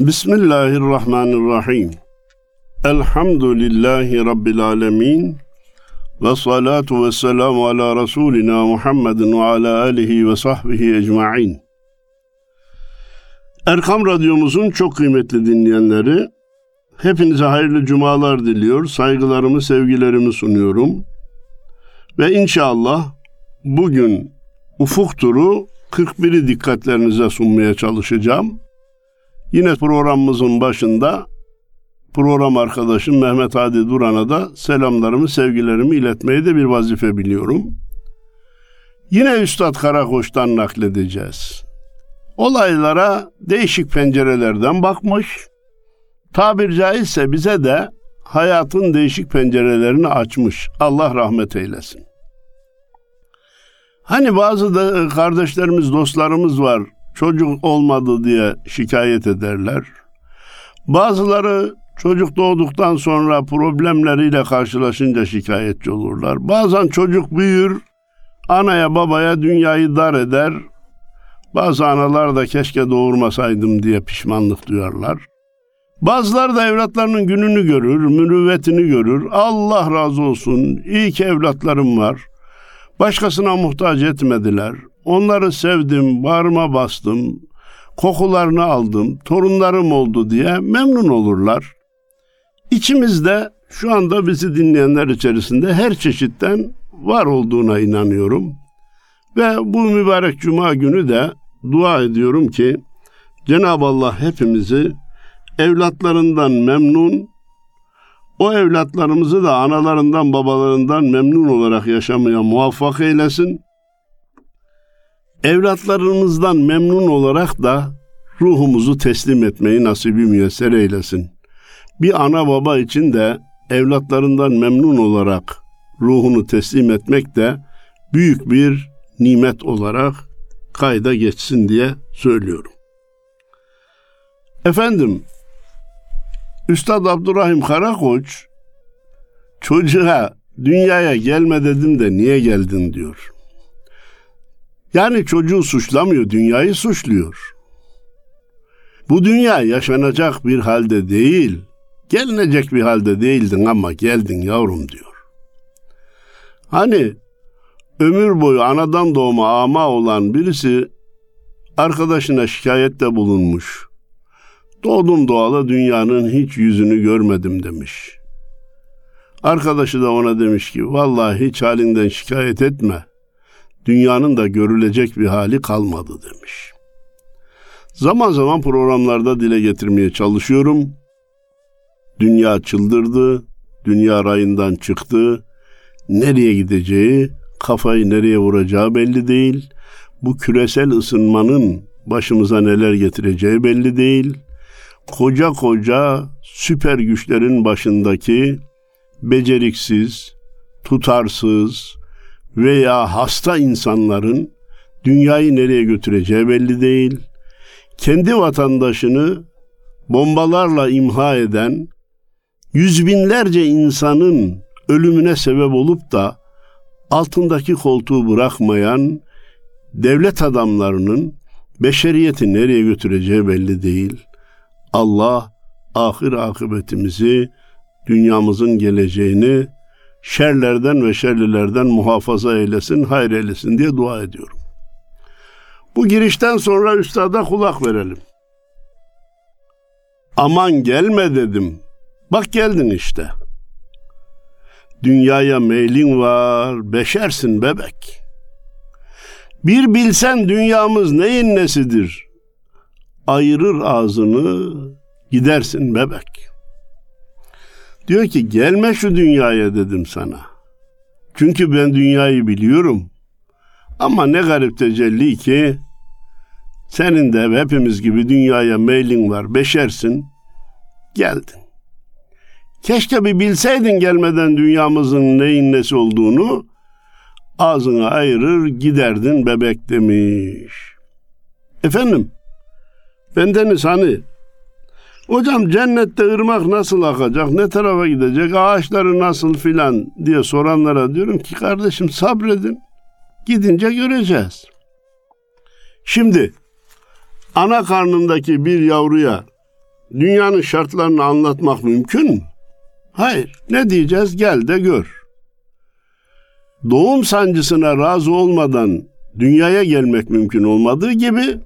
Bismillahirrahmanirrahim. Elhamdülillahi Rabbil alemin. Ve salatu ve selamu ala Resulina Muhammedin ve ala alihi ve sahbihi ecma'in. Erkam Radyomuzun çok kıymetli dinleyenleri, hepinize hayırlı cumalar diliyor, saygılarımı, sevgilerimi sunuyorum. Ve inşallah bugün ufuk turu 41'i dikkatlerinize sunmaya çalışacağım. Yine programımızın başında program arkadaşım Mehmet Hadi Duran'a da selamlarımı, sevgilerimi iletmeyi de bir vazife biliyorum. Yine Üstad Karakoç'tan nakledeceğiz. Olaylara değişik pencerelerden bakmış. Tabir caizse bize de hayatın değişik pencerelerini açmış. Allah rahmet eylesin. Hani bazı da kardeşlerimiz, dostlarımız var. Çocuk olmadı diye şikayet ederler. Bazıları çocuk doğduktan sonra problemleriyle karşılaşınca şikayetçi olurlar. Bazen çocuk büyür, anaya babaya dünyayı dar eder. Bazı analar da keşke doğurmasaydım diye pişmanlık duyarlar. Bazıları da evlatlarının gününü görür, mürüvvetini görür. Allah razı olsun, iyi ki evlatlarım var. Başkasına muhtaç etmediler. Onları sevdim, bağrıma bastım, kokularını aldım, torunlarım oldu diye memnun olurlar. İçimizde şu anda bizi dinleyenler içerisinde her çeşitten var olduğuna inanıyorum. Ve bu mübarek cuma günü de dua ediyorum ki Cenab-ı Allah hepimizi evlatlarından memnun, o evlatlarımızı da analarından babalarından memnun olarak yaşamaya muvaffak eylesin. Evlatlarımızdan memnun olarak da ruhumuzu teslim etmeyi nasibi müyesser eylesin. Bir ana baba için de evlatlarından memnun olarak ruhunu teslim etmek de büyük bir nimet olarak kayda geçsin diye söylüyorum. Efendim, Üstad Abdurrahim Karakoç çocuğa dünyaya gelme dedim de niye geldin diyor. Yani çocuğu suçlamıyor, dünyayı suçluyor. Bu dünya yaşanacak bir halde değil, gelinecek bir halde değildin ama geldin yavrum diyor. Hani ömür boyu anadan doğma ama olan birisi arkadaşına şikayette bulunmuş. Doğdum doğalı dünyanın hiç yüzünü görmedim demiş. Arkadaşı da ona demiş ki vallahi hiç halinden şikayet etme. Dünyanın da görülecek bir hali kalmadı demiş. Zaman zaman programlarda dile getirmeye çalışıyorum. Dünya çıldırdı, dünya rayından çıktı. Nereye gideceği, kafayı nereye vuracağı belli değil. Bu küresel ısınmanın başımıza neler getireceği belli değil koca koca süper güçlerin başındaki beceriksiz, tutarsız veya hasta insanların dünyayı nereye götüreceği belli değil. Kendi vatandaşını bombalarla imha eden yüz binlerce insanın ölümüne sebep olup da altındaki koltuğu bırakmayan devlet adamlarının beşeriyeti nereye götüreceği belli değil. Allah ahir akıbetimizi, dünyamızın geleceğini şerlerden ve şerlilerden muhafaza eylesin, hayır eylesin diye dua ediyorum. Bu girişten sonra üstada kulak verelim. Aman gelme dedim. Bak geldin işte. Dünyaya meylin var, beşersin bebek. Bir bilsen dünyamız neyin nesidir? ayırır ağzını gidersin bebek. Diyor ki gelme şu dünyaya dedim sana. Çünkü ben dünyayı biliyorum. Ama ne garip tecelli ki senin de hepimiz gibi dünyaya meylin var, beşersin. Geldin. Keşke bir bilseydin gelmeden dünyamızın neyin nesi olduğunu ağzını ayırır giderdin bebek demiş. Efendim Bendeniz hani hocam cennette ırmak nasıl akacak, ne tarafa gidecek, ağaçları nasıl filan diye soranlara diyorum ki kardeşim sabredin. Gidince göreceğiz. Şimdi ana karnındaki bir yavruya dünyanın şartlarını anlatmak mümkün mü? Hayır. Ne diyeceğiz? Gel de gör. Doğum sancısına razı olmadan dünyaya gelmek mümkün olmadığı gibi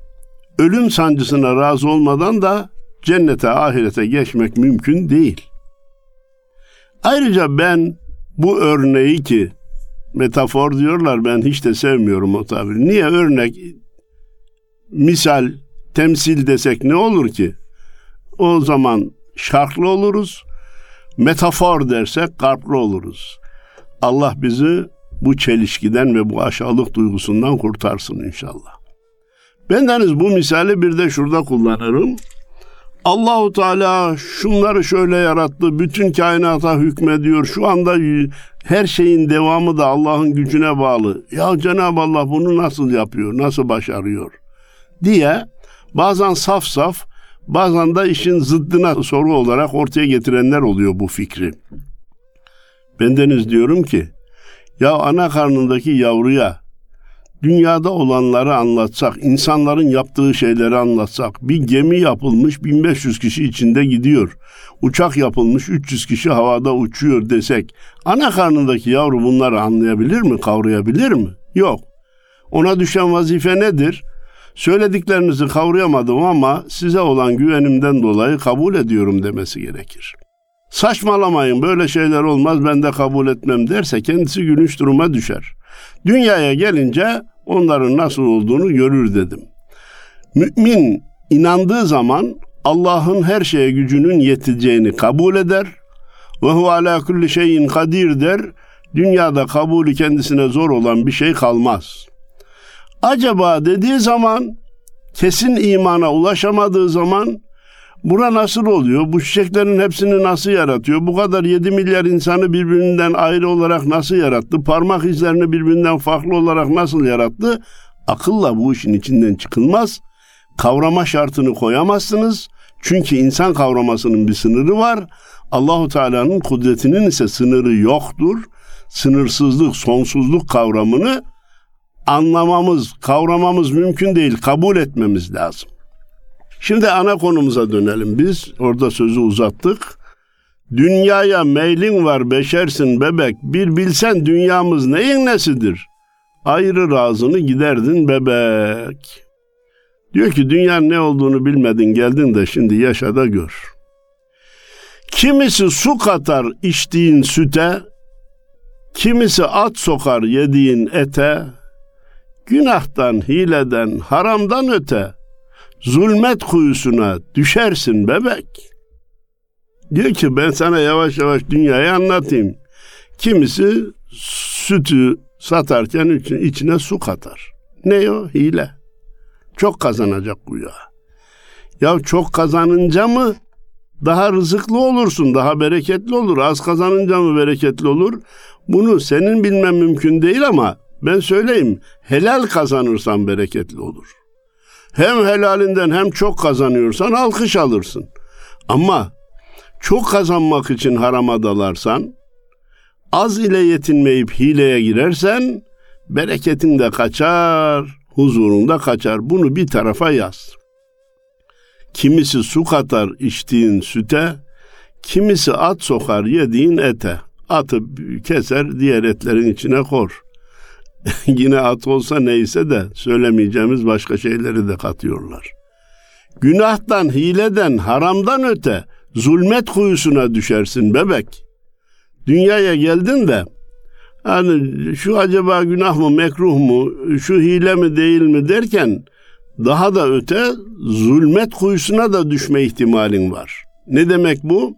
ölüm sancısına razı olmadan da cennete ahirete geçmek mümkün değil. Ayrıca ben bu örneği ki metafor diyorlar ben hiç de sevmiyorum o tabiri. Niye örnek misal temsil desek ne olur ki? O zaman şarklı oluruz. Metafor dersek kalpli oluruz. Allah bizi bu çelişkiden ve bu aşağılık duygusundan kurtarsın inşallah. Bendeniz bu misali bir de şurada kullanırım. Allahu Teala şunları şöyle yarattı, bütün kainata hükmediyor. Şu anda her şeyin devamı da Allah'ın gücüne bağlı. Ya Cenab-ı Allah bunu nasıl yapıyor, nasıl başarıyor diye bazen saf saf, bazen de işin zıddına soru olarak ortaya getirenler oluyor bu fikri. Bendeniz diyorum ki, ya ana karnındaki yavruya dünyada olanları anlatsak, insanların yaptığı şeyleri anlatsak, bir gemi yapılmış 1500 kişi içinde gidiyor. Uçak yapılmış 300 kişi havada uçuyor desek, ana karnındaki yavru bunları anlayabilir mi, kavrayabilir mi? Yok. Ona düşen vazife nedir? Söylediklerinizi kavrayamadım ama size olan güvenimden dolayı kabul ediyorum demesi gerekir. Saçmalamayın böyle şeyler olmaz ben de kabul etmem derse kendisi gülünç duruma düşer. Dünyaya gelince onların nasıl olduğunu görür dedim. Mümin inandığı zaman Allah'ın her şeye gücünün yeteceğini kabul eder ve hu ala kulli şeyin kadir der. Dünyada kabulü kendisine zor olan bir şey kalmaz. Acaba dediği zaman kesin imana ulaşamadığı zaman Bura nasıl oluyor? Bu çiçeklerin hepsini nasıl yaratıyor? Bu kadar 7 milyar insanı birbirinden ayrı olarak nasıl yarattı? Parmak izlerini birbirinden farklı olarak nasıl yarattı? Akılla bu işin içinden çıkılmaz. Kavrama şartını koyamazsınız. Çünkü insan kavramasının bir sınırı var. Allahu Teala'nın kudretinin ise sınırı yoktur. Sınırsızlık, sonsuzluk kavramını anlamamız, kavramamız mümkün değil. Kabul etmemiz lazım. Şimdi ana konumuza dönelim biz. Orada sözü uzattık. Dünyaya meylin var beşersin bebek. Bir bilsen dünyamız neyin nesidir? Ayrı razını giderdin bebek. Diyor ki dünyanın ne olduğunu bilmedin geldin de şimdi yaşa da gör. Kimisi su katar içtiğin süte, kimisi at sokar yediğin ete, günahtan, hileden, haramdan öte, zulmet kuyusuna düşersin bebek. Diyor ki ben sana yavaş yavaş dünyayı anlatayım. Kimisi sütü satarken içine su katar. Ne o? Hile. Çok kazanacak güya. Ya çok kazanınca mı daha rızıklı olursun, daha bereketli olur. Az kazanınca mı bereketli olur? Bunu senin bilmem mümkün değil ama ben söyleyeyim. Helal kazanırsan bereketli olur. Hem helalinden hem çok kazanıyorsan alkış alırsın. Ama çok kazanmak için harama dalarsan, az ile yetinmeyip hileye girersen, bereketin de kaçar, huzurun da kaçar. Bunu bir tarafa yaz. Kimisi su katar içtiğin süte, kimisi at sokar yediğin ete. Atı keser diğer etlerin içine kor. yine at olsa neyse de söylemeyeceğimiz başka şeyleri de katıyorlar. Günahtan, hileden, haramdan öte zulmet kuyusuna düşersin bebek. Dünyaya geldin de hani şu acaba günah mı, mekruh mu, şu hile mi değil mi derken daha da öte zulmet kuyusuna da düşme ihtimalin var. Ne demek bu?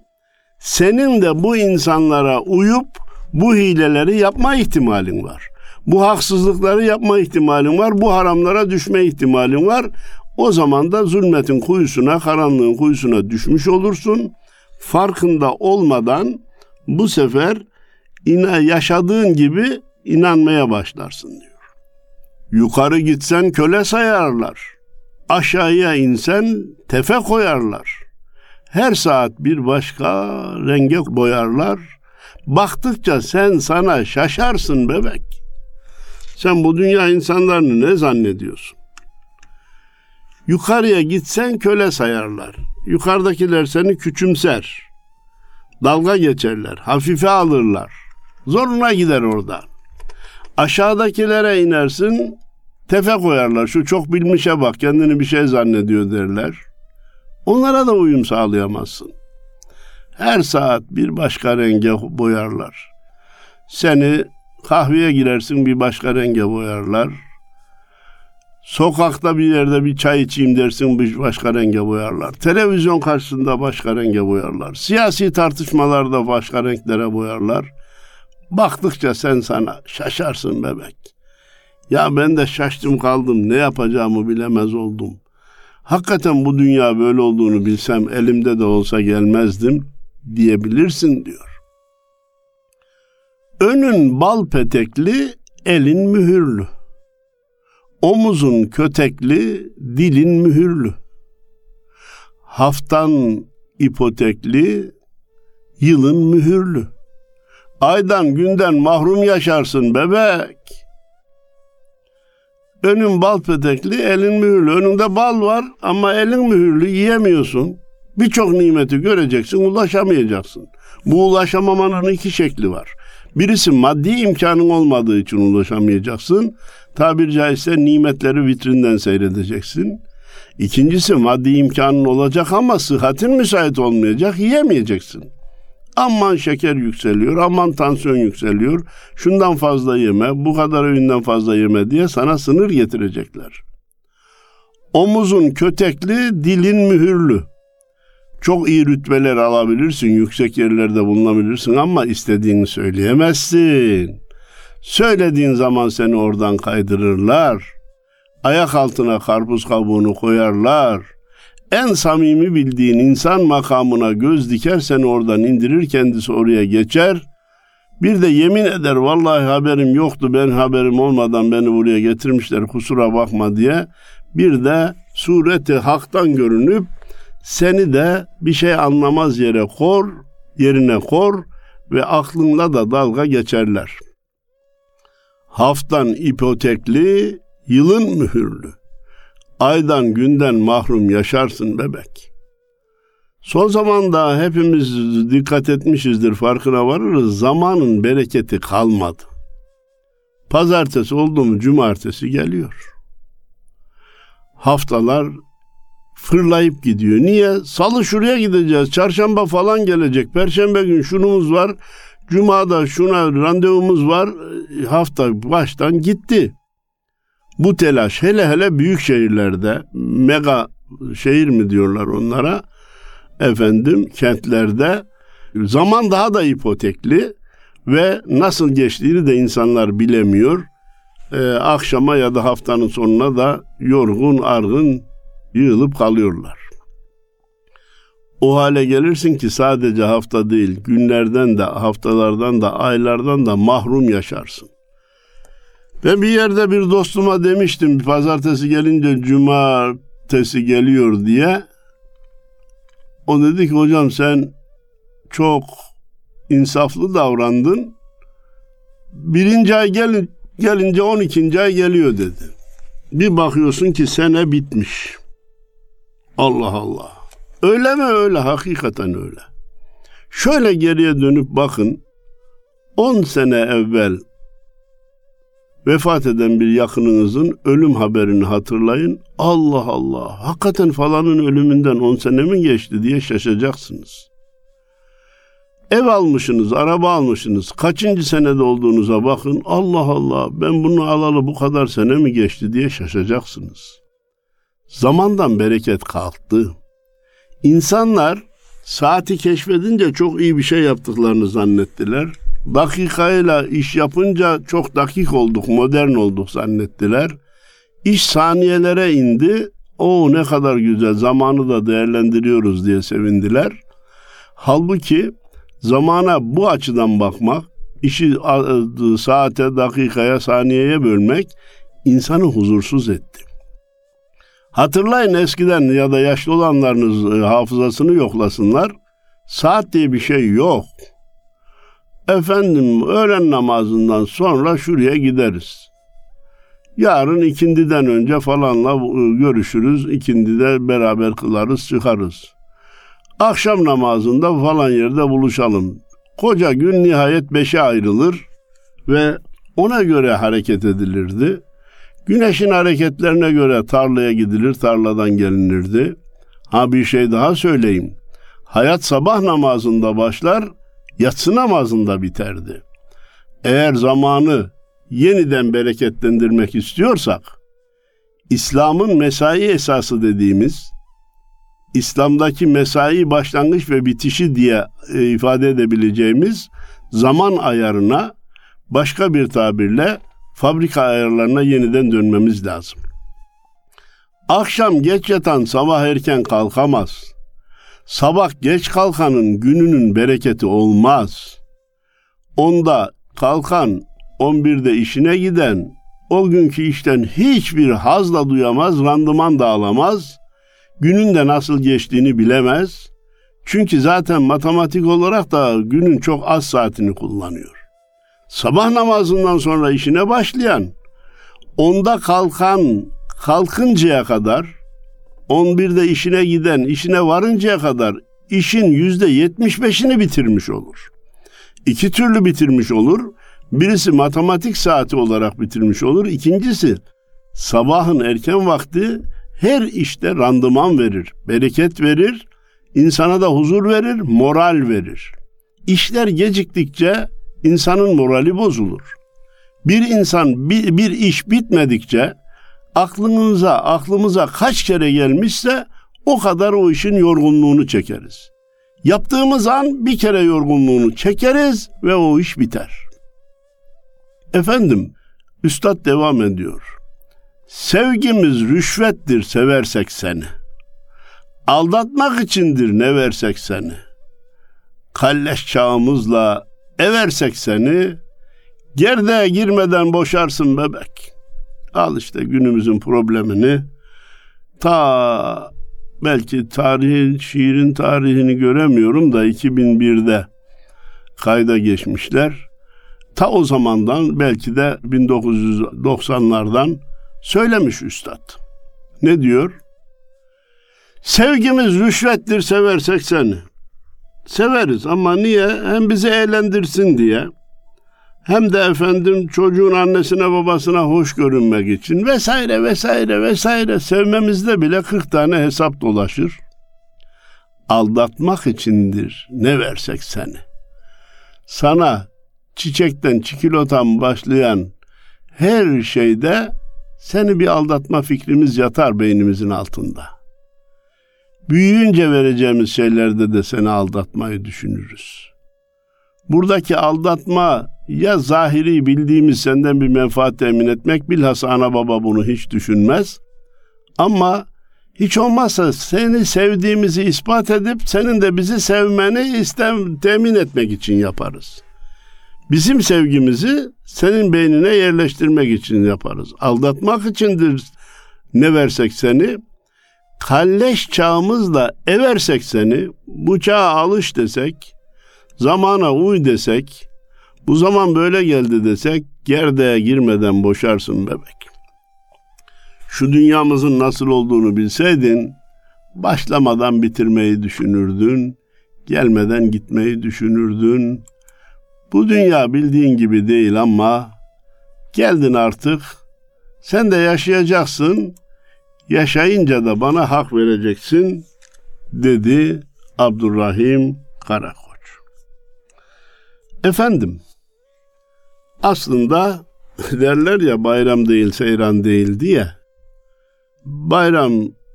Senin de bu insanlara uyup bu hileleri yapma ihtimalin var. Bu haksızlıkları yapma ihtimalin var. Bu haramlara düşme ihtimalin var. O zaman da zulmetin kuyusuna, karanlığın kuyusuna düşmüş olursun. Farkında olmadan bu sefer ina yaşadığın gibi inanmaya başlarsın diyor. Yukarı gitsen köle sayarlar. Aşağıya insen tefe koyarlar. Her saat bir başka renge boyarlar. Baktıkça sen sana şaşarsın bebek. Sen bu dünya insanlarını ne zannediyorsun? Yukarıya gitsen köle sayarlar. Yukarıdakiler seni küçümser. Dalga geçerler, hafife alırlar. Zoruna gider orada. Aşağıdakilere inersin, tefe koyarlar. Şu çok bilmişe bak, kendini bir şey zannediyor derler. Onlara da uyum sağlayamazsın. Her saat bir başka renge boyarlar. Seni kahveye girersin bir başka renge boyarlar. Sokakta bir yerde bir çay içeyim dersin bir başka renge boyarlar. Televizyon karşısında başka renge boyarlar. Siyasi tartışmalarda başka renklere boyarlar. Baktıkça sen sana şaşarsın bebek. Ya ben de şaştım kaldım ne yapacağımı bilemez oldum. Hakikaten bu dünya böyle olduğunu bilsem elimde de olsa gelmezdim diyebilirsin diyor. Önün bal petekli, elin mühürlü. Omuzun kötekli, dilin mühürlü. Haftan ipotekli, yılın mühürlü. Aydan günden mahrum yaşarsın bebek. Önün bal petekli, elin mühürlü. Önünde bal var ama elin mühürlü yiyemiyorsun. Birçok nimeti göreceksin, ulaşamayacaksın. Bu ulaşamamanın iki şekli var. Birisi maddi imkanın olmadığı için ulaşamayacaksın. Tabir caizse nimetleri vitrinden seyredeceksin. İkincisi maddi imkanın olacak ama sıhhatin müsait olmayacak, yiyemeyeceksin. Aman şeker yükseliyor, aman tansiyon yükseliyor. Şundan fazla yeme, bu kadar öğünden fazla yeme diye sana sınır getirecekler. Omuzun kötekli, dilin mühürlü. Çok iyi rütbeler alabilirsin, yüksek yerlerde bulunabilirsin ama istediğini söyleyemezsin. Söylediğin zaman seni oradan kaydırırlar. Ayak altına karpuz kabuğunu koyarlar. En samimi bildiğin insan makamına göz diker seni oradan indirir kendisi oraya geçer. Bir de yemin eder vallahi haberim yoktu ben haberim olmadan beni buraya getirmişler kusura bakma diye. Bir de sureti haktan görünüp seni de bir şey anlamaz yere kor, yerine kor ve aklınla da dalga geçerler. Haftan ipotekli, yılın mühürlü. Aydan günden mahrum yaşarsın bebek. Son zamanda hepimiz dikkat etmişizdir farkına varırız. Zamanın bereketi kalmadı. Pazartesi oldu mu cumartesi geliyor. Haftalar fırlayıp gidiyor. Niye? Salı şuraya gideceğiz. Çarşamba falan gelecek. Perşembe gün şunumuz var. Cuma'da şuna randevumuz var. Hafta baştan gitti. Bu telaş hele hele büyük şehirlerde mega şehir mi diyorlar onlara efendim kentlerde zaman daha da ipotekli ve nasıl geçtiğini de insanlar bilemiyor. Ee, akşama ya da haftanın sonuna da yorgun argın yığılıp kalıyorlar. O hale gelirsin ki sadece hafta değil, günlerden de, haftalardan da, aylardan da mahrum yaşarsın. Ben bir yerde bir dostuma demiştim, pazartesi gelince cumartesi geliyor diye. O dedi ki hocam sen çok insaflı davrandın. Birinci ay gel, gelince on ikinci ay geliyor dedi. Bir bakıyorsun ki sene bitmiş. Allah Allah. Öyle mi öyle? Hakikaten öyle. Şöyle geriye dönüp bakın. 10 sene evvel vefat eden bir yakınınızın ölüm haberini hatırlayın. Allah Allah, hakikaten falanın ölümünden 10 sene mi geçti diye şaşacaksınız. Ev almışsınız, araba almışsınız. Kaçıncı senede olduğunuza bakın. Allah Allah, ben bunu alalı bu kadar sene mi geçti diye şaşacaksınız. Zamandan bereket kalktı. İnsanlar saati keşfedince çok iyi bir şey yaptıklarını zannettiler. Dakikayla iş yapınca çok dakik olduk, modern olduk zannettiler. İş saniyelere indi. O ne kadar güzel zamanı da değerlendiriyoruz diye sevindiler. Halbuki zamana bu açıdan bakmak, işi saate, dakikaya, saniyeye bölmek insanı huzursuz etti. Hatırlayın eskiden ya da yaşlı olanlarınız e, hafızasını yoklasınlar. Saat diye bir şey yok. Efendim öğlen namazından sonra şuraya gideriz. Yarın ikindiden önce falanla e, görüşürüz. İkindide beraber kılarız çıkarız. Akşam namazında falan yerde buluşalım. Koca gün nihayet beşe ayrılır ve ona göre hareket edilirdi. Güneşin hareketlerine göre tarlaya gidilir, tarladan gelinirdi. Ha bir şey daha söyleyeyim. Hayat sabah namazında başlar, yatsı namazında biterdi. Eğer zamanı yeniden bereketlendirmek istiyorsak, İslam'ın mesai esası dediğimiz, İslam'daki mesai başlangıç ve bitişi diye e, ifade edebileceğimiz zaman ayarına başka bir tabirle fabrika ayarlarına yeniden dönmemiz lazım. Akşam geç yatan sabah erken kalkamaz. Sabah geç kalkanın gününün bereketi olmaz. Onda kalkan 11'de işine giden o günkü işten hiçbir hazla duyamaz, randıman da alamaz. Günün de nasıl geçtiğini bilemez. Çünkü zaten matematik olarak da günün çok az saatini kullanıyor. Sabah namazından sonra işine başlayan, onda kalkan kalkıncaya kadar, 11'de işine giden, işine varıncaya kadar işin yüzde 75'ini bitirmiş olur. İki türlü bitirmiş olur. Birisi matematik saati olarak bitirmiş olur. İkincisi sabahın erken vakti her işte randıman verir, bereket verir, insana da huzur verir, moral verir. İşler geciktikçe insanın morali bozulur. Bir insan bir, bir iş bitmedikçe aklınıza, aklımıza kaç kere gelmişse o kadar o işin yorgunluğunu çekeriz. Yaptığımız an bir kere yorgunluğunu çekeriz ve o iş biter. Efendim, Üstad devam ediyor. Sevgimiz rüşvettir seversek seni. Aldatmak içindir ne versek seni. Kalleş çağımızla eversek seni, gerdeğe girmeden boşarsın bebek. Al işte günümüzün problemini. Ta belki tarihin, şiirin tarihini göremiyorum da 2001'de kayda geçmişler. Ta o zamandan belki de 1990'lardan söylemiş üstad. Ne diyor? Sevgimiz rüşvettir seversek seni. Severiz ama niye? Hem bizi eğlendirsin diye. Hem de efendim çocuğun annesine babasına hoş görünmek için vesaire vesaire vesaire sevmemizde bile 40 tane hesap dolaşır. Aldatmak içindir ne versek seni. Sana çiçekten çikolotan başlayan her şeyde seni bir aldatma fikrimiz yatar beynimizin altında. Büyüyünce vereceğimiz şeylerde de seni aldatmayı düşünürüz. Buradaki aldatma ya zahiri bildiğimiz senden bir menfaat temin etmek bilhassa ana baba bunu hiç düşünmez. Ama hiç olmazsa seni sevdiğimizi ispat edip senin de bizi sevmeni istem temin etmek için yaparız. Bizim sevgimizi senin beynine yerleştirmek için yaparız. Aldatmak içindir ne versek seni. Kalleş çağımızla eversek seni, bu çağa alış desek, zamana uy desek, bu zaman böyle geldi desek, gerdeğe girmeden boşarsın bebek. Şu dünyamızın nasıl olduğunu bilseydin, başlamadan bitirmeyi düşünürdün, gelmeden gitmeyi düşünürdün, bu dünya bildiğin gibi değil ama geldin artık. Sen de yaşayacaksın. Yaşayınca da bana hak vereceksin dedi Abdurrahim Karakoç. Efendim aslında derler ya bayram değil seyran değil diye. Bayram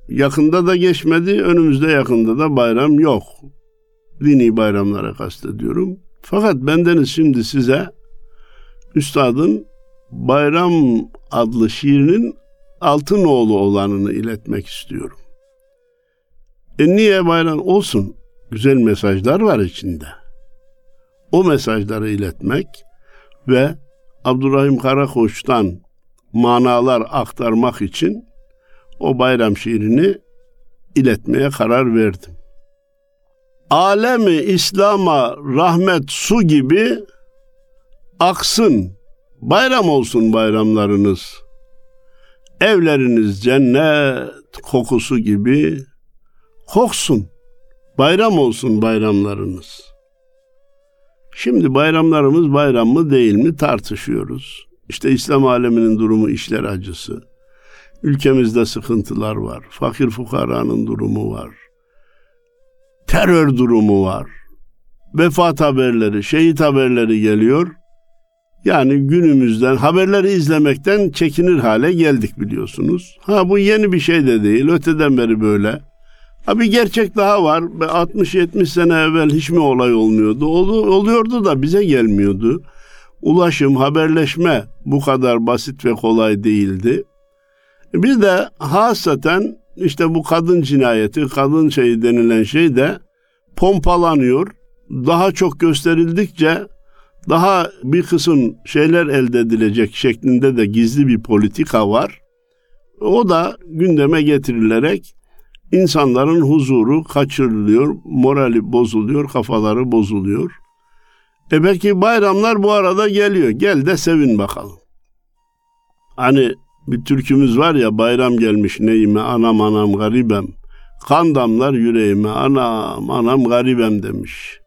yakında da geçmedi, önümüzde yakında da bayram yok. Dini bayramlara kastediyorum. Fakat bendeniz şimdi size Üstad'ın Bayram adlı şiirinin Altınoğlu olanını iletmek istiyorum. E niye bayram olsun? Güzel mesajlar var içinde. O mesajları iletmek ve Abdurrahim Karakoç'tan manalar aktarmak için o bayram şiirini iletmeye karar verdim alemi İslam'a rahmet su gibi aksın. Bayram olsun bayramlarınız. Evleriniz cennet kokusu gibi koksun. Bayram olsun bayramlarınız. Şimdi bayramlarımız bayram mı değil mi tartışıyoruz. İşte İslam aleminin durumu işler acısı. Ülkemizde sıkıntılar var. Fakir fukaranın durumu var. Terör durumu var. Vefat haberleri, şehit haberleri geliyor. Yani günümüzden haberleri izlemekten çekinir hale geldik biliyorsunuz. Ha bu yeni bir şey de değil. Öteden beri böyle. Ha bir gerçek daha var. 60-70 sene evvel hiç mi olay olmuyordu? Ol, oluyordu da bize gelmiyordu. Ulaşım, haberleşme bu kadar basit ve kolay değildi. Bir de hasaten işte bu kadın cinayeti, kadın şeyi denilen şey de pompalanıyor. Daha çok gösterildikçe daha bir kısım şeyler elde edilecek şeklinde de gizli bir politika var. O da gündeme getirilerek insanların huzuru kaçırılıyor, morali bozuluyor, kafaları bozuluyor. E belki bayramlar bu arada geliyor. Gel de sevin bakalım. Hani bir türkümüz var ya bayram gelmiş neyime anam anam garibem. Kan damlar yüreğime anam anam garibem demiş.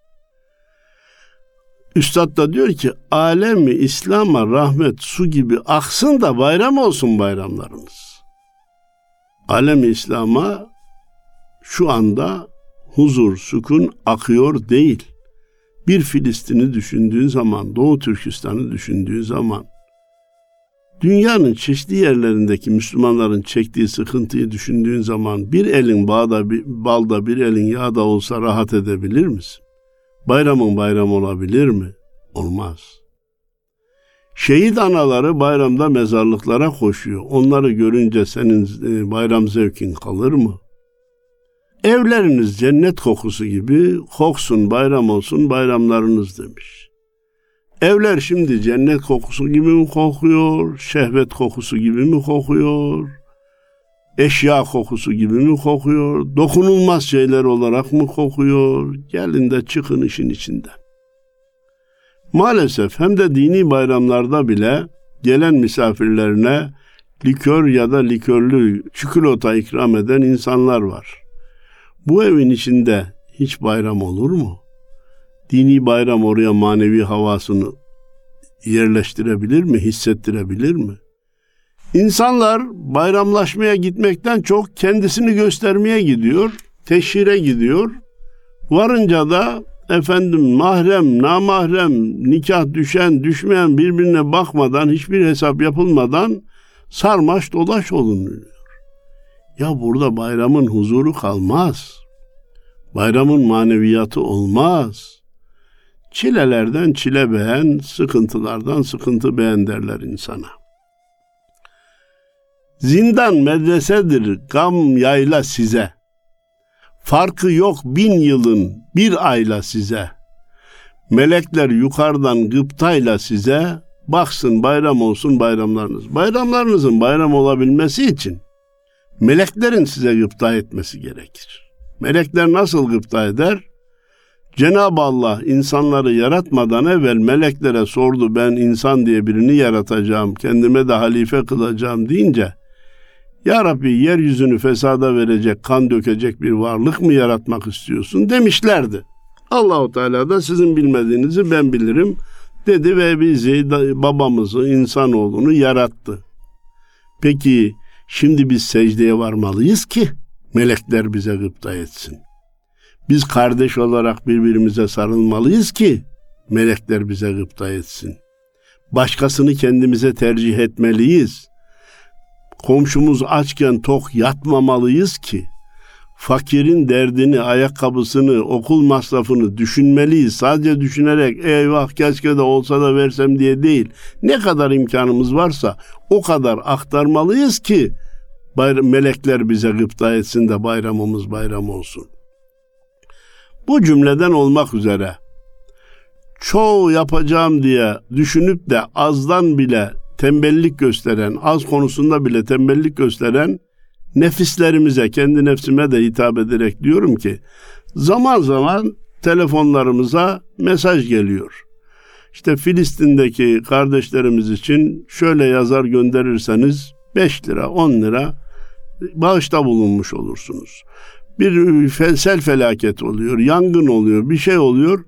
Üstad da diyor ki alemi İslam'a rahmet su gibi aksın da bayram olsun bayramlarımız. Alemi İslam'a şu anda huzur, sükun akıyor değil. Bir Filistin'i düşündüğün zaman, Doğu Türkistan'ı düşündüğün zaman, dünyanın çeşitli yerlerindeki Müslümanların çektiği sıkıntıyı düşündüğün zaman bir elin bağda, bir, balda bir elin yağda olsa rahat edebilir misin? Bayramın bayram olabilir mi? Olmaz. Şehit anaları bayramda mezarlıklara koşuyor. Onları görünce senin e, bayram zevkin kalır mı? Evleriniz cennet kokusu gibi koksun bayram olsun bayramlarınız demiş. Evler şimdi cennet kokusu gibi mi kokuyor, şehvet kokusu gibi mi kokuyor, eşya kokusu gibi mi kokuyor, dokunulmaz şeyler olarak mı kokuyor? Gelin de çıkın işin içinden. Maalesef hem de dini bayramlarda bile gelen misafirlerine likör ya da likörlü çikolata ikram eden insanlar var. Bu evin içinde hiç bayram olur mu? Dini bayram oraya manevi havasını yerleştirebilir mi, hissettirebilir mi? İnsanlar bayramlaşmaya gitmekten çok kendisini göstermeye gidiyor, teşhire gidiyor. Varınca da efendim mahrem, namahrem, nikah düşen, düşmeyen birbirine bakmadan, hiçbir hesap yapılmadan sarmaş dolaş olunuyor. Ya burada bayramın huzuru kalmaz. Bayramın maneviyatı olmaz. Çilelerden çile beğen, sıkıntılardan sıkıntı beğen derler insana. Zindan medresedir gam yayla size. Farkı yok bin yılın bir ayla size. Melekler yukarıdan gıptayla size baksın bayram olsun bayramlarınız. Bayramlarınızın bayram olabilmesi için meleklerin size gıpta etmesi gerekir. Melekler nasıl gıpta eder? Cenab-ı Allah insanları yaratmadan evvel meleklere sordu ben insan diye birini yaratacağım, kendime de halife kılacağım deyince Ya Rabbi yeryüzünü fesada verecek, kan dökecek bir varlık mı yaratmak istiyorsun demişlerdi. Allahu Teala da sizin bilmediğinizi ben bilirim dedi ve bizi babamızı insanoğlunu yarattı. Peki Şimdi biz secdeye varmalıyız ki melekler bize gıpta etsin. Biz kardeş olarak birbirimize sarılmalıyız ki melekler bize gıpta etsin. Başkasını kendimize tercih etmeliyiz. Komşumuz açken tok yatmamalıyız ki fakirin derdini, ayakkabısını, okul masrafını düşünmeliyiz. Sadece düşünerek eyvah keşke de olsa da versem diye değil. Ne kadar imkanımız varsa o kadar aktarmalıyız ki melekler bize gıpta etsin de bayramımız bayram olsun. Bu cümleden olmak üzere çoğu yapacağım diye düşünüp de azdan bile tembellik gösteren, az konusunda bile tembellik gösteren nefislerimize, kendi nefsime de hitap ederek diyorum ki zaman zaman telefonlarımıza mesaj geliyor. İşte Filistin'deki kardeşlerimiz için şöyle yazar gönderirseniz 5 lira 10 lira bağışta bulunmuş olursunuz. Bir sel felaket oluyor, yangın oluyor, bir şey oluyor.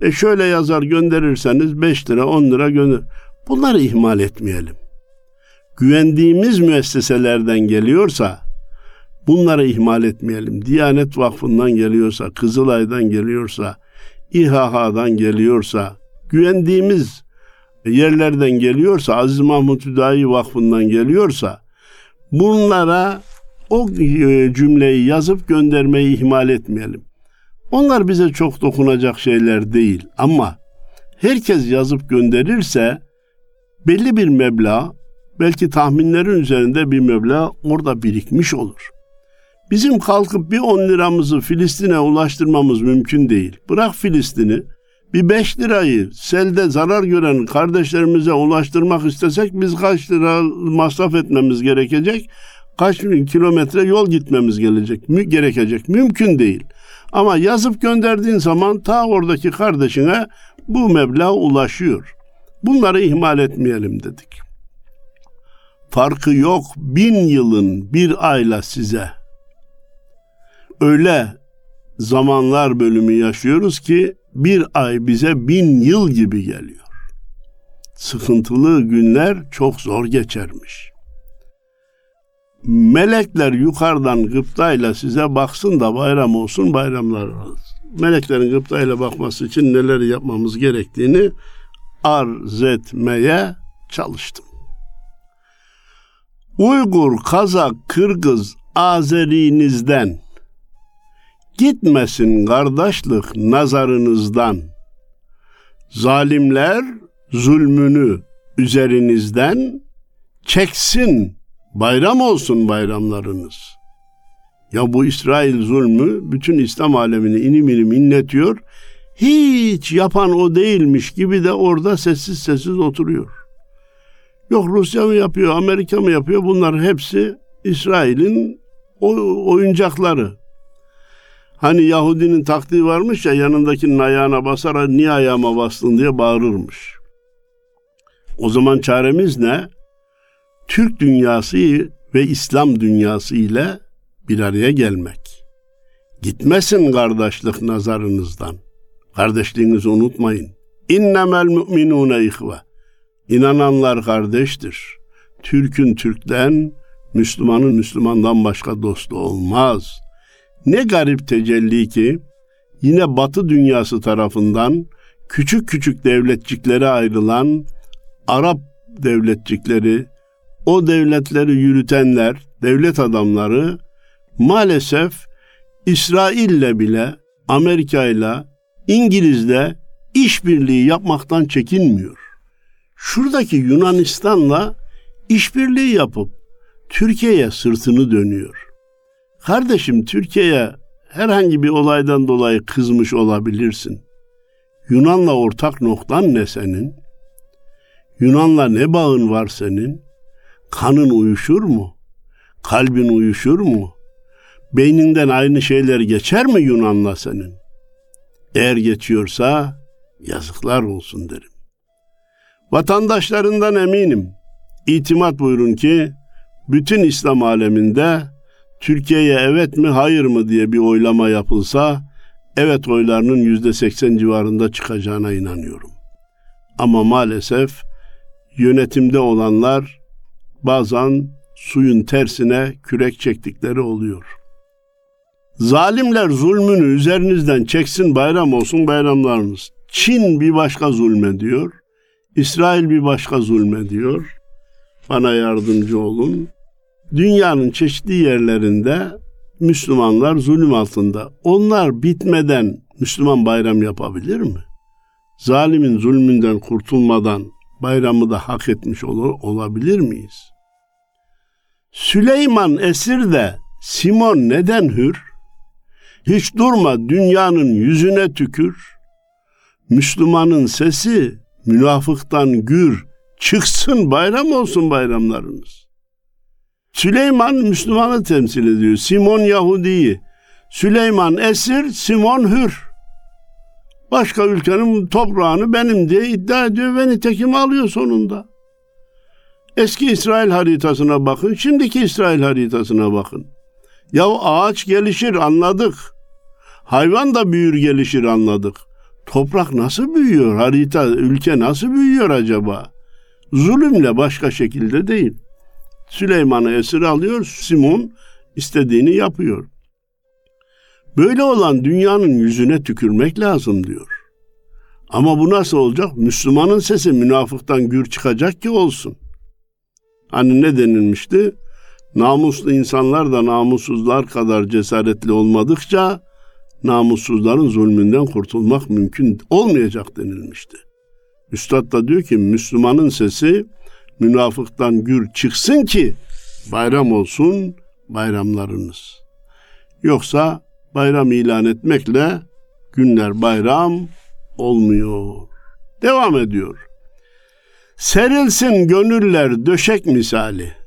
E şöyle yazar gönderirseniz 5 lira 10 lira gönder. Bunları ihmal etmeyelim. Güvendiğimiz müesseselerden geliyorsa bunları ihmal etmeyelim. Diyanet Vakfı'ndan geliyorsa, Kızılay'dan geliyorsa, İHH'dan geliyorsa, güvendiğimiz yerlerden geliyorsa, Aziz Mahmut Hüdayi Vakfı'ndan geliyorsa bunlara o e, cümleyi yazıp göndermeyi ihmal etmeyelim. Onlar bize çok dokunacak şeyler değil ama herkes yazıp gönderirse belli bir meblağ belki tahminlerin üzerinde bir meblağ orada birikmiş olur. Bizim kalkıp bir 10 liramızı Filistin'e ulaştırmamız mümkün değil. Bırak Filistin'i bir 5 lirayı selde zarar gören kardeşlerimize ulaştırmak istesek biz kaç lira masraf etmemiz gerekecek? Kaç kilometre yol gitmemiz gelecek, mü, gerekecek? Mümkün değil. Ama yazıp gönderdiğin zaman ta oradaki kardeşine bu meblağ ulaşıyor. Bunları ihmal etmeyelim dedik. Farkı yok bin yılın bir ayla size. Öyle zamanlar bölümü yaşıyoruz ki bir ay bize bin yıl gibi geliyor. Sıkıntılı günler çok zor geçermiş. Melekler yukarıdan gıptayla size baksın da bayram olsun bayramlar Meleklerin gıptayla bakması için neler yapmamız gerektiğini arz etmeye çalıştım. Uygur, Kazak, Kırgız, Azerinizden Gitmesin kardeşlik nazarınızdan. Zalimler zulmünü üzerinizden çeksin. Bayram olsun bayramlarınız. Ya bu İsrail zulmü bütün İslam alemini inim inim inletiyor. Hiç yapan o değilmiş gibi de orada sessiz sessiz oturuyor. Yok Rusya mı yapıyor, Amerika mı yapıyor? Bunlar hepsi İsrail'in oyuncakları. Hani Yahudinin taktiği varmış ya yanındakinin ayağına basar niye ayağıma bastın diye bağırırmış. O zaman çaremiz ne? Türk dünyası ve İslam dünyası ile bir araya gelmek. Gitmesin kardeşlik nazarınızdan. Kardeşliğinizi unutmayın. İnnemel müminune ihve. İnananlar kardeştir. Türk'ün Türk'ten, Müslümanın Müslümandan başka dostu olmaz.'' Ne garip tecelli ki yine Batı dünyası tarafından küçük küçük devletciklere ayrılan Arap devletcikleri, o devletleri yürütenler, devlet adamları maalesef İsrail'le bile, Amerika'yla, İngiliz'le işbirliği yapmaktan çekinmiyor. Şuradaki Yunanistan'la işbirliği yapıp Türkiye'ye sırtını dönüyor. Kardeşim Türkiye'ye herhangi bir olaydan dolayı kızmış olabilirsin. Yunan'la ortak noktan ne senin? Yunan'la ne bağın var senin? Kanın uyuşur mu? Kalbin uyuşur mu? Beyninden aynı şeyler geçer mi Yunan'la senin? Eğer geçiyorsa yazıklar olsun derim. Vatandaşlarından eminim. İtimat buyurun ki bütün İslam aleminde Türkiye'ye evet mi hayır mı diye bir oylama yapılsa evet oylarının yüzde seksen civarında çıkacağına inanıyorum. Ama maalesef yönetimde olanlar bazen suyun tersine kürek çektikleri oluyor. Zalimler zulmünü üzerinizden çeksin bayram olsun bayramlarınız. Çin bir başka zulmediyor. İsrail bir başka zulmediyor. Bana yardımcı olun dünyanın çeşitli yerlerinde Müslümanlar zulüm altında. Onlar bitmeden Müslüman bayram yapabilir mi? Zalimin zulmünden kurtulmadan bayramı da hak etmiş ol- olabilir miyiz? Süleyman esir de Simon neden hür? Hiç durma dünyanın yüzüne tükür. Müslümanın sesi münafıktan gür. Çıksın bayram olsun bayramlarınız. Süleyman Müslümanı temsil ediyor. Simon Yahudi'yi. Süleyman esir, Simon hür. Başka ülkenin toprağını benim diye iddia ediyor ve nitekim alıyor sonunda. Eski İsrail haritasına bakın, şimdiki İsrail haritasına bakın. Ya ağaç gelişir anladık. Hayvan da büyür gelişir anladık. Toprak nasıl büyüyor? Harita, ülke nasıl büyüyor acaba? Zulümle başka şekilde değil. Süleyman'ı esir alıyor, Simon istediğini yapıyor. Böyle olan dünyanın yüzüne tükürmek lazım diyor. Ama bu nasıl olacak? Müslümanın sesi münafıktan gür çıkacak ki olsun. Hani ne denilmişti? Namuslu insanlar da namussuzlar kadar cesaretli olmadıkça namussuzların zulmünden kurtulmak mümkün olmayacak denilmişti. Üstad da diyor ki Müslümanın sesi münafıktan gür çıksın ki bayram olsun bayramlarınız. Yoksa bayram ilan etmekle günler bayram olmuyor. Devam ediyor. Serilsin gönüller döşek misali.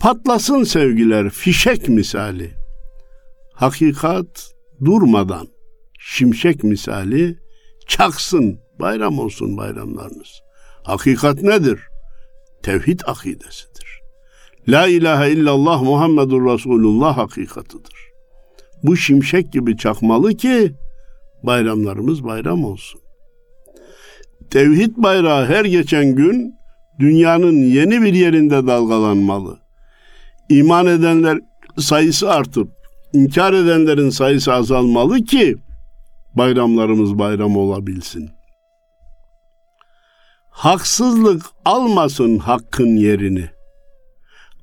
Patlasın sevgiler fişek misali. Hakikat durmadan şimşek misali çaksın bayram olsun bayramlarınız. Hakikat nedir? Tevhid akidesidir. La ilahe illallah Muhammedur Resulullah hakikatıdır. Bu şimşek gibi çakmalı ki bayramlarımız bayram olsun. Tevhid bayrağı her geçen gün dünyanın yeni bir yerinde dalgalanmalı. İman edenler sayısı artıp inkar edenlerin sayısı azalmalı ki bayramlarımız bayram olabilsin. Haksızlık almasın hakkın yerini.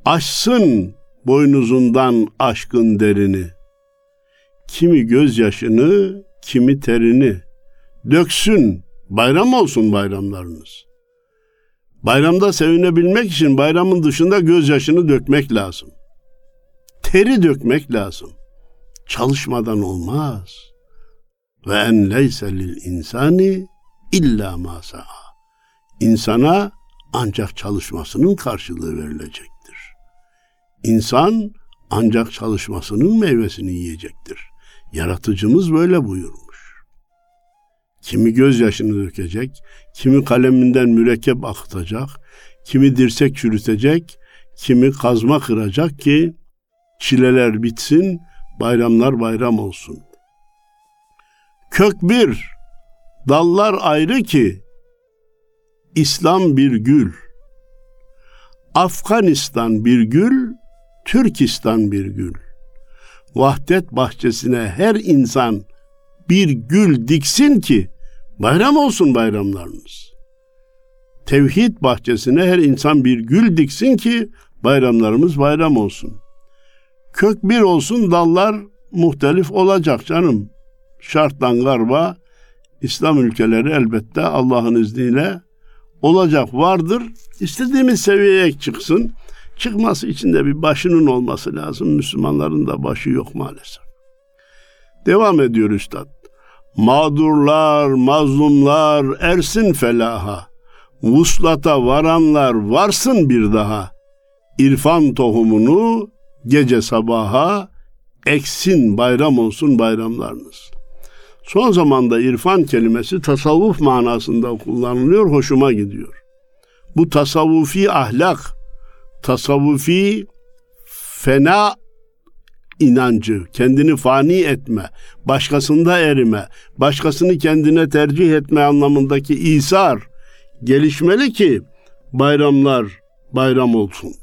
Aşsın boynuzundan aşkın derini. Kimi gözyaşını, kimi terini döksün. Bayram olsun bayramlarınız. Bayramda sevinebilmek için bayramın dışında gözyaşını dökmek lazım. Teri dökmek lazım. Çalışmadan olmaz. Ve en leyse lil insani illa ma. İnsana ancak çalışmasının karşılığı verilecektir. İnsan ancak çalışmasının meyvesini yiyecektir. Yaratıcımız böyle buyurmuş. Kimi gözyaşını dökecek, kimi kaleminden mürekkep akıtacak, kimi dirsek çürütecek, kimi kazma kıracak ki çileler bitsin, bayramlar bayram olsun. Kök bir, dallar ayrı ki İslam bir gül. Afganistan bir gül, Türkistan bir gül. Vahdet bahçesine her insan bir gül diksin ki bayram olsun bayramlarımız. Tevhid bahçesine her insan bir gül diksin ki bayramlarımız bayram olsun. Kök bir olsun dallar muhtelif olacak canım. Şarttan garba İslam ülkeleri elbette Allah'ın izniyle olacak vardır. İstediğimiz seviyeye çıksın. Çıkması için de bir başının olması lazım. Müslümanların da başı yok maalesef. Devam ediyor Üstad. Mağdurlar, mazlumlar ersin felaha. Vuslata varanlar varsın bir daha. İrfan tohumunu gece sabaha eksin bayram olsun bayramlarınız.'' Son zamanda irfan kelimesi tasavvuf manasında kullanılıyor, hoşuma gidiyor. Bu tasavvufi ahlak, tasavvufi fena inancı, kendini fani etme, başkasında erime, başkasını kendine tercih etme anlamındaki isar gelişmeli ki bayramlar bayram olsun.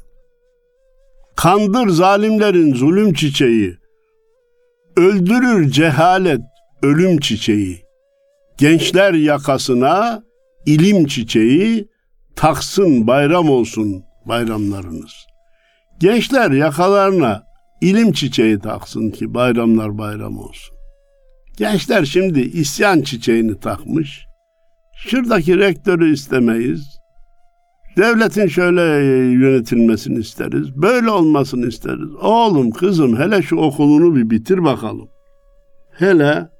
Kandır zalimlerin zulüm çiçeği, öldürür cehalet ölüm çiçeği, gençler yakasına ilim çiçeği, taksın bayram olsun bayramlarınız. Gençler yakalarına ilim çiçeği taksın ki bayramlar bayram olsun. Gençler şimdi isyan çiçeğini takmış. Şuradaki rektörü istemeyiz. Devletin şöyle yönetilmesini isteriz. Böyle olmasını isteriz. Oğlum kızım hele şu okulunu bir bitir bakalım. Hele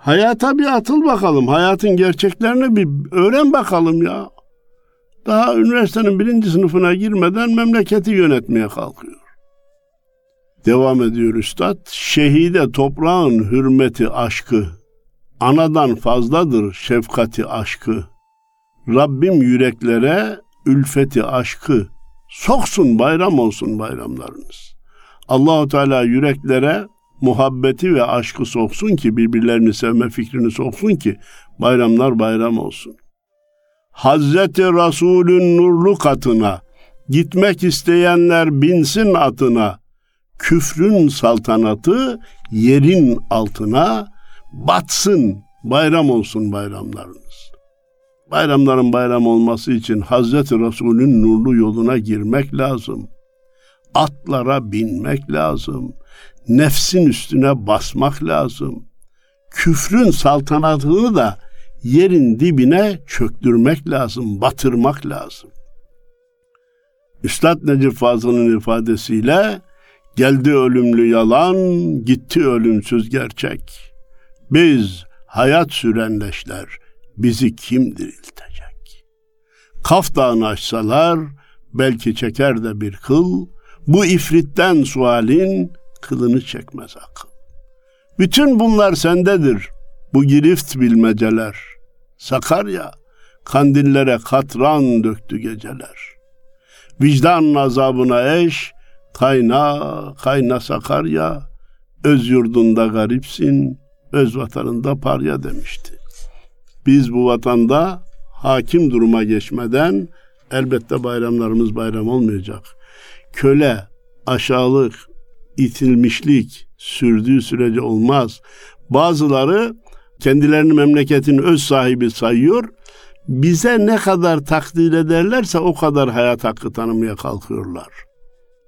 Hayata bir atıl bakalım. Hayatın gerçeklerini bir öğren bakalım ya. Daha üniversitenin birinci sınıfına girmeden memleketi yönetmeye kalkıyor. Devam ediyor üstad. Şehide toprağın hürmeti aşkı. Anadan fazladır şefkati aşkı. Rabbim yüreklere ülfeti, aşkı soksun bayram olsun bayramlarınız. Allahu Teala yüreklere muhabbeti ve aşkı soksun ki birbirlerini sevme fikrini soksun ki bayramlar bayram olsun. Hazreti Resulün nurlu katına gitmek isteyenler binsin atına. Küfrün saltanatı yerin altına batsın. Bayram olsun bayramlarınız. Bayramların bayram olması için Hazreti Resulün nurlu yoluna girmek lazım. Atlara binmek lazım. Nefsin üstüne basmak lazım. Küfrün saltanatını da yerin dibine çöktürmek lazım, batırmak lazım. Üstad Necip Fazıl'ın ifadesiyle geldi ölümlü yalan, gitti ölümsüz gerçek. Biz hayat sürenleşler, bizi kim diriltecek? Kaf dağını açsalar, belki çeker de bir kıl, bu ifritten sualin kılını çekmez akıl. Bütün bunlar sendedir, bu girift bilmeceler. Sakarya, kandillere katran döktü geceler. Vicdan azabına eş, kayna, kayna Sakarya, öz yurdunda garipsin, öz vatanında parya demişti. Biz bu vatanda hakim duruma geçmeden elbette bayramlarımız bayram olmayacak. Köle, aşağılık, itilmişlik sürdüğü sürece olmaz. Bazıları kendilerini memleketin öz sahibi sayıyor. Bize ne kadar takdir ederlerse o kadar hayat hakkı tanımaya kalkıyorlar.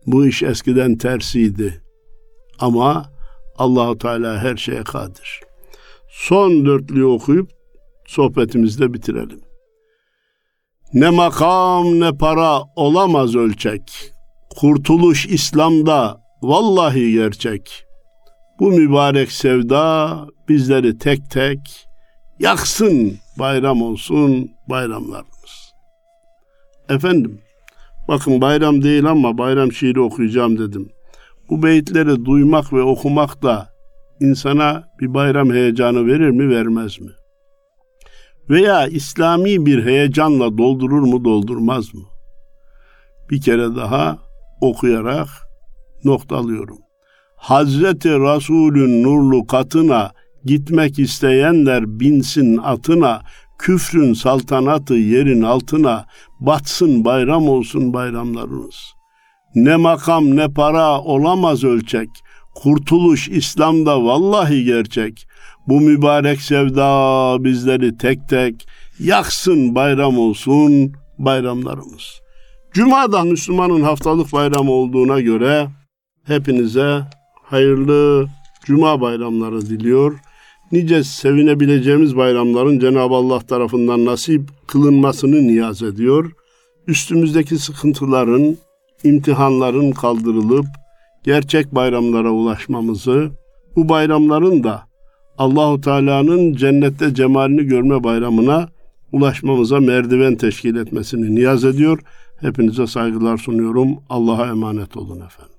Bu iş eskiden tersiydi. Ama Allahu Teala her şeye kadir. Son dörtlüyü okuyup sohbetimizde bitirelim. Ne makam ne para olamaz ölçek. Kurtuluş İslam'da vallahi gerçek. Bu mübarek sevda bizleri tek tek yaksın bayram olsun bayramlarımız. Efendim bakın bayram değil ama bayram şiiri okuyacağım dedim. Bu beyitleri duymak ve okumak da insana bir bayram heyecanı verir mi vermez mi? Veya İslami bir heyecanla doldurur mu doldurmaz mı? Bir kere daha okuyarak noktalıyorum. Hazreti Resulün nurlu katına gitmek isteyenler binsin atına, küfrün saltanatı yerin altına, batsın bayram olsun bayramlarınız. Ne makam ne para olamaz ölçek, kurtuluş İslam'da vallahi gerçek. Bu mübarek sevda bizleri tek tek yaksın bayram olsun bayramlarımız. Cuma'da Müslümanın haftalık bayramı olduğuna göre hepinize hayırlı Cuma bayramları diliyor. Nice sevinebileceğimiz bayramların Cenab-ı Allah tarafından nasip kılınmasını niyaz ediyor. Üstümüzdeki sıkıntıların, imtihanların kaldırılıp gerçek bayramlara ulaşmamızı, bu bayramların da Allahu Teala'nın cennette cemalini görme bayramına ulaşmamıza merdiven teşkil etmesini niyaz ediyor. Hepinize saygılar sunuyorum. Allah'a emanet olun efendim.